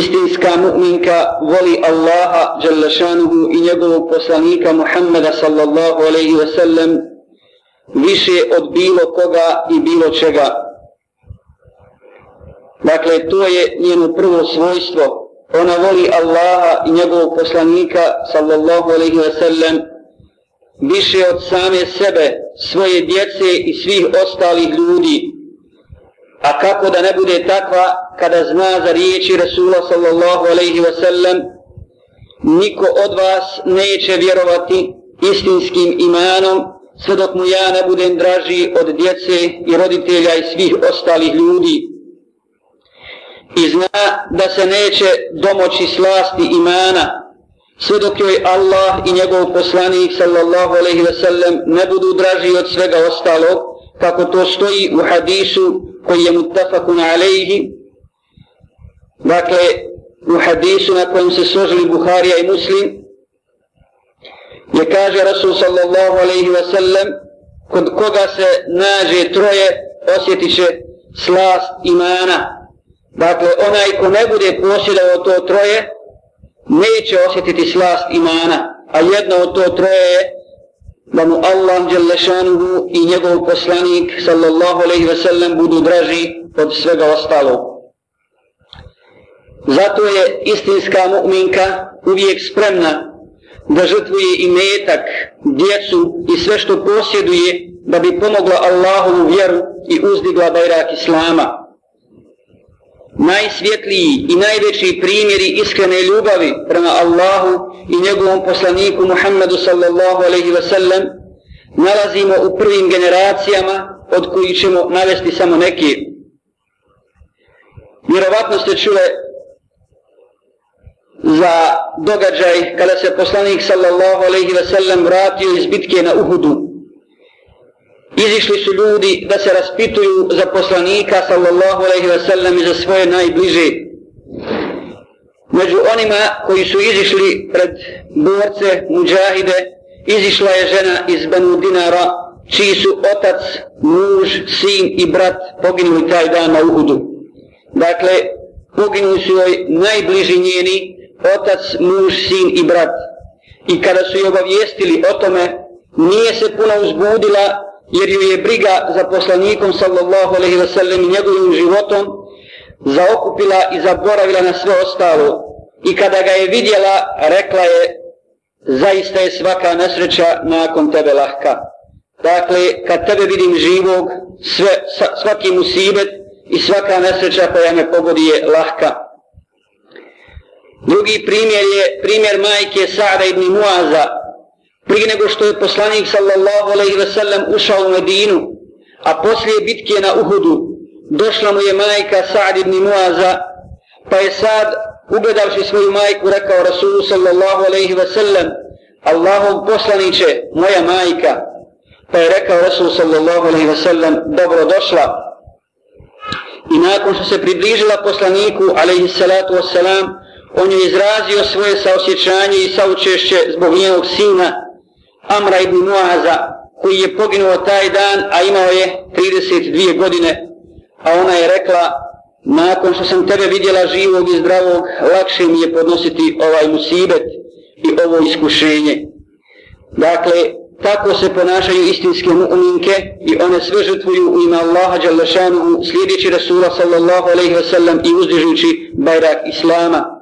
istinska mu'minka voli Allaha Đalešanuhu i njegovog poslanika Muhammeda sallallahu alaihi ve sellem više od bilo koga i bilo čega. Dakle, to je njeno prvo svojstvo. Ona voli Allaha i njegovog poslanika sallallahu alaihi ve sellem više od same sebe, svoje djece i svih ostalih ljudi. A kako da ne bude takva kada zna za riječi Rasula sallallahu alaihi wa sallam niko od vas neće vjerovati istinskim imanom sve dok mu ja ne budem draži od djece i roditelja i svih ostalih ljudi. I zna da se neće domoći slasti imana sve dok joj Allah i njegov poslanik sallallahu alaihi wa sallam ne budu draži od svega ostalog kako to stoji u hadisu koji je mutafakun alejhi, dakle u hadisu na kojem se složili Buharija i Muslim je kaže Rasul sallallahu alaihi ve sellem kod koga se nađe troje osjetit će slast imana. Dakle onaj ko ne bude posjedao to troje neće osjetiti slast imana, a jedno od to troje je da mu Allah Đelešanuhu i njegov poslanik sallallahu alaihi ve sellem budu draži od svega ostalo. Zato je istinska mu'minka uvijek spremna da žrtvuje i metak, djecu i sve što posjeduje da bi pomogla Allahovu vjeru i uzdigla bajrak Islama najsvjetliji i najveći primjeri iskrene ljubavi prema Allahu i njegovom poslaniku Muhammedu sallallahu alaihi ve sellem nalazimo u prvim generacijama od koji ćemo navesti samo neki. Vjerovatno ste čule za događaj kada se poslanik sallallahu alaihi ve sellem vratio iz bitke na Uhudu izišli su ljudi da se raspituju za poslanika sallallahu alaihi ve sellem i za svoje najbliže. Među onima koji su izišli pred borce, muđahide, izišla je žena iz Banu Dinara, čiji su otac, muž, sin i brat poginuli taj dan na Uhudu. Dakle, poginuli su joj najbliži njeni, otac, muž, sin i brat. I kada su joj obavijestili o tome, nije se puno uzbudila jer ju je briga za poslanikom sallallahu alaihi wa sallam i njegovim životom zaokupila i zaboravila na sve ostalo. I kada ga je vidjela rekla je zaista je svaka nesreća nakon tebe lahka. Dakle kad tebe vidim živog sve, svaki musibet i svaka nesreća koja me pogodi je lahka. Drugi primjer je primjer majke Sa'da ibn Muaza prije nego što je poslanik sallallahu alaihi ve sellem ušao u Medinu, a poslije bitke na Uhudu, došla mu je majka Sa'd ibn Muaza, pa je Sa'd, ugledavši svoju majku, rekao Rasulu sallallahu alaihi ve sellem, Allahov poslaniće, moja majka, pa je rekao Rasul sallallahu alaihi ve sellem, dobro došla. I nakon što se približila poslaniku, alaihi salatu wassalam, on je izrazio svoje saosjećanje i saučešće zbog njenog sina, Amra ibn Muaza koji je poginuo taj dan, a imao je 32 godine, a ona je rekla, nakon što sam tebe vidjela živog i zdravog, lakše mi je podnositi ovaj musibet i ovo iskušenje. Dakle, tako se ponašaju istinske mu'minke i one sve žrtvuju u ime Allaha Đalešanuhu slijedeći Rasula sallallahu alaihi wasallam i uzdižujući bajrak Islama.